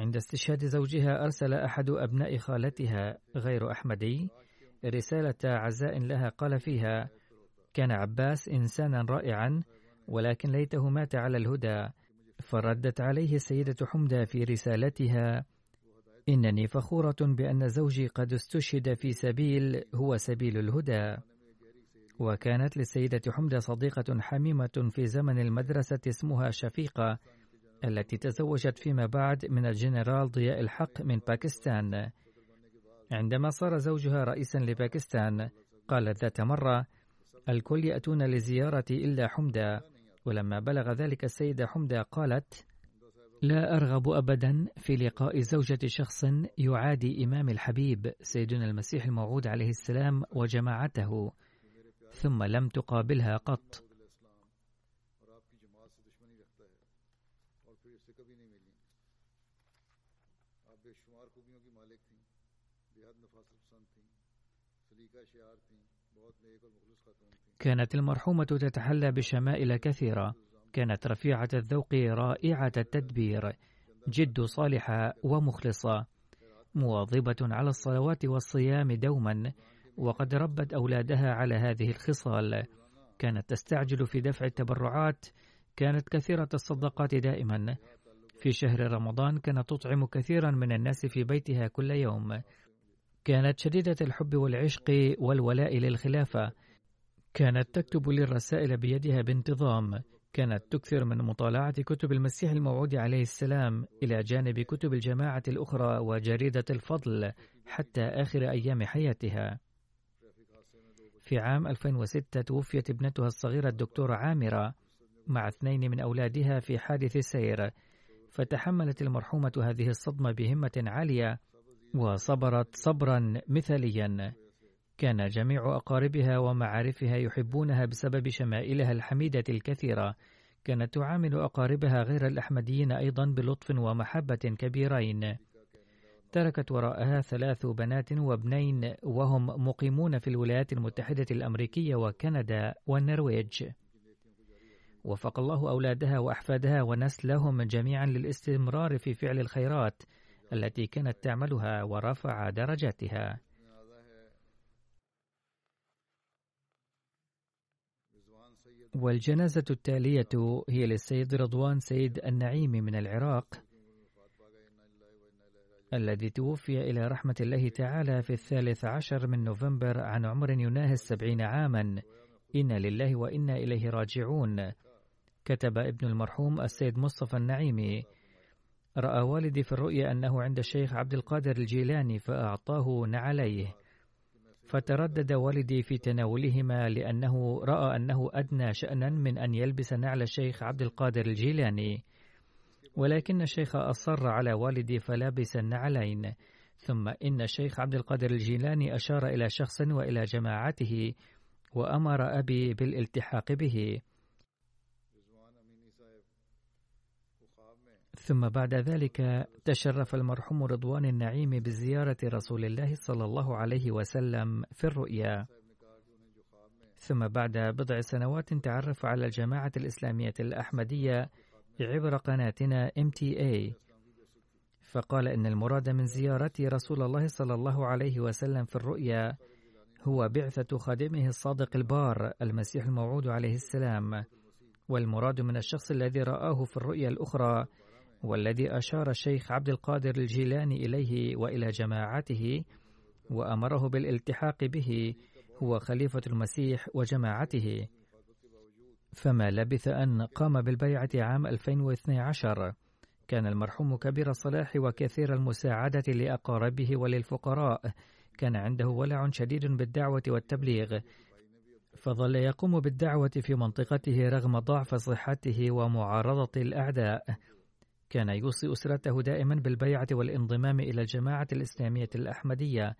عند استشهاد زوجها أرسل أحد أبناء خالتها غير أحمدي رسالة عزاء لها قال فيها كان عباس إنسانا رائعا ولكن ليته مات على الهدى فردت عليه السيدة حمدة في رسالتها إنني فخورة بأن زوجي قد استشهد في سبيل هو سبيل الهدى وكانت للسيدة حمدة صديقة حميمة في زمن المدرسة اسمها شفيقة التي تزوجت فيما بعد من الجنرال ضياء الحق من باكستان. عندما صار زوجها رئيسا لباكستان قالت ذات مرة الكل يأتون لزيارتي إلا حمدة. ولما بلغ ذلك السيدة حمدة قالت لا أرغب أبدا في لقاء زوجة شخص يعادي إمام الحبيب سيدنا المسيح الموعود عليه السلام وجماعته ثم لم تقابلها قط. كانت المرحومة تتحلى بشمائل كثيرة. كانت رفيعة الذوق رائعة التدبير جد صالحة ومخلصة مواظبة على الصلوات والصيام دوما وقد ربت أولادها على هذه الخصال. كانت تستعجل في دفع التبرعات كانت كثيرة الصدقات دائما. في شهر رمضان كانت تطعم كثيرا من الناس في بيتها كل يوم. كانت شديدة الحب والعشق والولاء للخلافة. كانت تكتب لي الرسائل بيدها بانتظام. كانت تكثر من مطالعة كتب المسيح الموعود عليه السلام إلى جانب كتب الجماعة الأخرى وجريدة الفضل حتى آخر أيام حياتها. في عام 2006 توفيت ابنتها الصغيرة الدكتورة عامرة مع اثنين من أولادها في حادث سير. فتحملت المرحومة هذه الصدمة بهمة عالية وصبرت صبرا مثاليا. كان جميع أقاربها ومعارفها يحبونها بسبب شمائلها الحميدة الكثيرة. كانت تعامل أقاربها غير الأحمديين أيضا بلطف ومحبة كبيرين. تركت وراءها ثلاث بنات وابنين وهم مقيمون في الولايات المتحدة الأمريكية وكندا والنرويج. وفق الله أولادها وأحفادها ونسلهم جميعا للاستمرار في فعل الخيرات التي كانت تعملها ورفع درجاتها. والجنازة التالية هي للسيد رضوان سيد النعيم من العراق الذي توفي إلى رحمة الله تعالى في الثالث عشر من نوفمبر عن عمر يناهز سبعين عاما. إنا لله وإنا إليه راجعون. كتب ابن المرحوم السيد مصطفى النعيمي رأى والدي في الرؤيا أنه عند الشيخ عبد القادر الجيلاني فأعطاه نعليه. فتردد والدي في تناولهما لأنه رأى أنه أدنى شأنا من أن يلبس نعل الشيخ عبد القادر الجيلاني. ولكن الشيخ أصر على والدي فلبس النعلين. ثم إن الشيخ عبد القادر الجيلاني أشار إلى شخص وإلى جماعته وأمر أبي بالالتحاق به. ثم بعد ذلك تشرف المرحوم رضوان النعيم بزيارة رسول الله صلى الله عليه وسلم في الرؤيا. ثم بعد بضع سنوات تعرف على الجماعة الإسلامية الأحمدية عبر قناتنا MTA فقال إن المراد من زيارة رسول الله صلى الله عليه وسلم في الرؤيا هو بعثة خادمه الصادق البار المسيح الموعود عليه السلام والمراد من الشخص الذي رآه في الرؤيا الأخرى والذي أشار الشيخ عبد القادر الجيلاني إليه وإلى جماعته وأمره بالالتحاق به هو خليفة المسيح وجماعته. فما لبث أن قام بالبيعة عام 2012 كان المرحوم كبير الصلاح وكثير المساعدة لأقاربه وللفقراء. كان عنده ولع شديد بالدعوة والتبليغ. فظل يقوم بالدعوة في منطقته رغم ضعف صحته ومعارضة الأعداء. كان يوصي أسرته دائما بالبيعة والانضمام إلى الجماعة الإسلامية الأحمدية.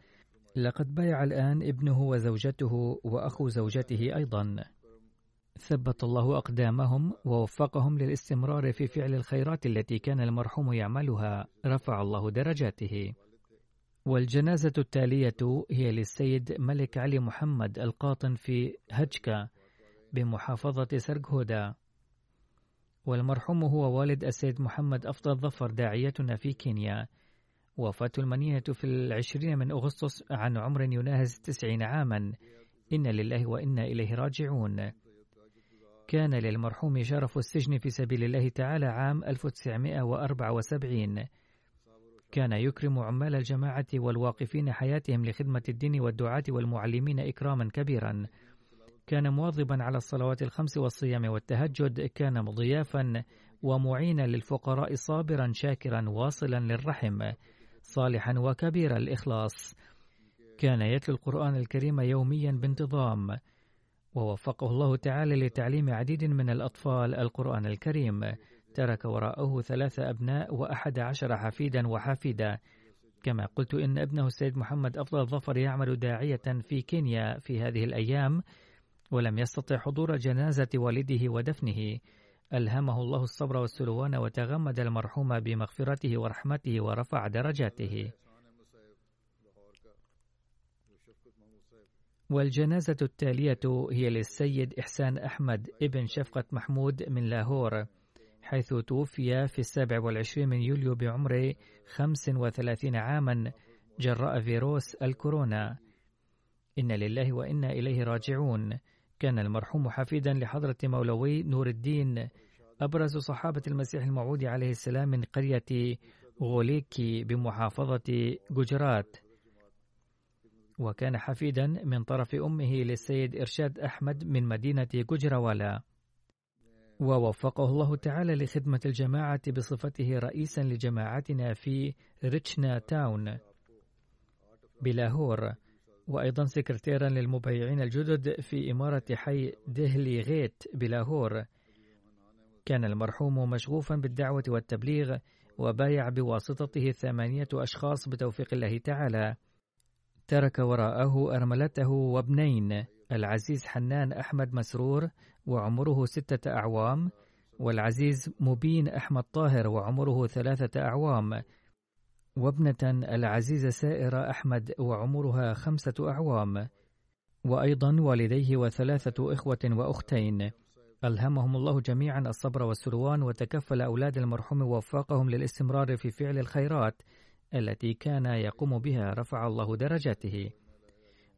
لقد بايع الآن ابنه وزوجته وأخو زوجته أيضا. ثبت الله أقدامهم ووفقهم للاستمرار في فعل الخيرات التي كان المرحوم يعملها. رفع الله درجاته. والجنازة التالية هي للسيد ملك علي محمد القاطن في هجكا بمحافظة سرغودا والمرحوم هو والد السيد محمد أفضل ظفر داعيتنا في كينيا. وفاة المنية في العشرين من أغسطس عن عمر يناهز التسعين عاما. إن لله وإنا إليه راجعون. كان للمرحوم شرف السجن في سبيل الله تعالى عام 1974 كان يكرم عمال الجماعة والواقفين حياتهم لخدمة الدين والدعاة والمعلمين إكراما كبيرا. كان مواظبا على الصلوات الخمس والصيام والتهجد كان مضيافا ومعينا للفقراء صابرا شاكرا واصلا للرحم صالحا وكبير الإخلاص. كان يتلو القرآن الكريم يوميا بانتظام ووفقه الله تعالى لتعليم عديد من الأطفال القرآن الكريم. ترك وراءه ثلاثة أبناء وأحد عشر حفيدا وحافدة كما قلت إن ابنه السيد محمد أفضل ظفر يعمل داعية في كينيا في هذه الأيام. ولم يستطع حضور جنازة والده ودفنه. ألهمه الله الصبر والسلوان وتغمد المرحوم بمغفرته ورحمته ورفع درجاته. والجنازة التالية هي للسيد إحسان أحمد ابن شفقة محمود من لاهور حيث توفي في السابع والعشرين من يوليو بعمر خمس وثلاثين عاما جراء فيروس الكورونا. إن لله وإنا إليه راجعون. كان المرحوم حفيدا لحضرة مولوي نور الدين أبرز صحابة المسيح الموعود عليه السلام من قرية غوليكي بمحافظة جوجرات. وكان حفيدا من طرف أمه للسيد إرشاد أحمد من مدينة جوجراوالا. ووفقه الله تعالى لخدمة الجماعة بصفته رئيسا لجماعتنا في ريتشنا تاون. بلاهور وأيضا سكرتيرا للمبيعين الجدد في إمارة حي دهلي غيت بلاهور. كان المرحوم مشغوفا بالدعوة والتبليغ وبايع بواسطته ثمانية أشخاص بتوفيق الله تعالى. ترك وراءه أرملته وابنين العزيز حنان أحمد مسرور وعمره ستة أعوام والعزيز مبين أحمد طاهر وعمره ثلاثة أعوام. وابنة العزيزة سائرة أحمد وعمرها خمسة أعوام. وأيضا والديه وثلاثة إخوة وأختين. ألهمهم الله جميعا الصبر والسلوان وتكفل أولاد المرحوم ووفقهم للاستمرار في فعل الخيرات التي كان يقوم بها رفع الله درجاته.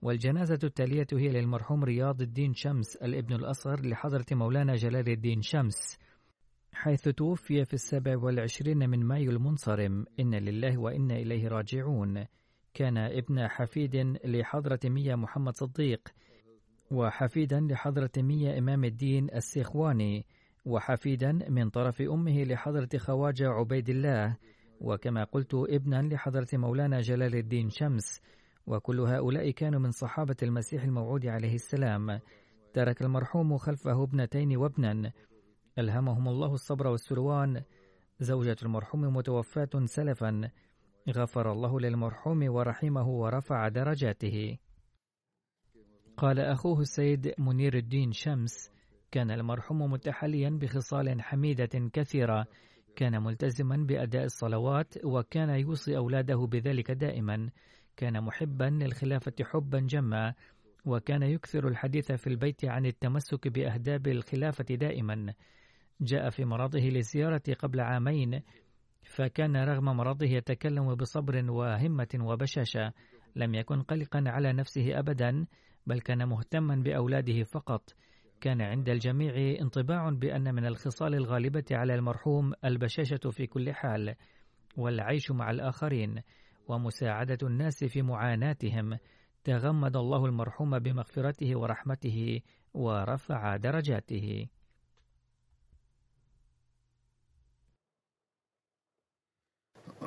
والجنازة التالية هي للمرحوم رياض الدين شمس الابن الأصغر لحضرة مولانا جلال الدين شمس. حيث توفي في السابع والعشرين من مايو المنصرم. إن لله وإنا إليه راجعون. كان ابن حفيد لحضرة مية محمد صديق وحفيدا لحضرة مية إمام الدين السيخواني وحفيدا من طرف أمه لحضرة خواجة عبيد الله وكما قلت ابنا لحضرة مولانا جلال الدين شمس. وكل هؤلاء كانوا من صحابة المسيح الموعود عليه السلام. ترك المرحوم خلفه ابنتين وابنا. ألهمهم الله الصبر والسلوان. زوجة المرحوم متوفاة سلفا. غفر الله للمرحوم ورحمه ورفع درجاته. قال أخوه السيد منير الدين شمس كان المرحوم متحليا بخصال حميدة كثيرة. كان ملتزما بأداء الصلوات وكان يوصي أولاده بذلك دائما. كان محبا للخلافة حبا جما. وكان يكثر الحديث في البيت عن التمسك بأهداب الخلافة دائما. جاء في مرضه للزيارة قبل عامين فكان رغم مرضه يتكلم بصبر وهمة وبشاشة لم يكن قلقا على نفسه أبدا بل كان مهتما بأولاده فقط. كان عند الجميع انطباع بأن من الخصال الغالبة على المرحوم البشاشة في كل حال والعيش مع الآخرين ومساعدة الناس في معاناتهم. تغمد الله المرحوم بمغفرته ورحمته ورفع درجاته.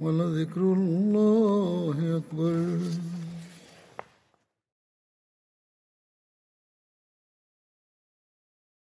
ولذكر الله أكبر.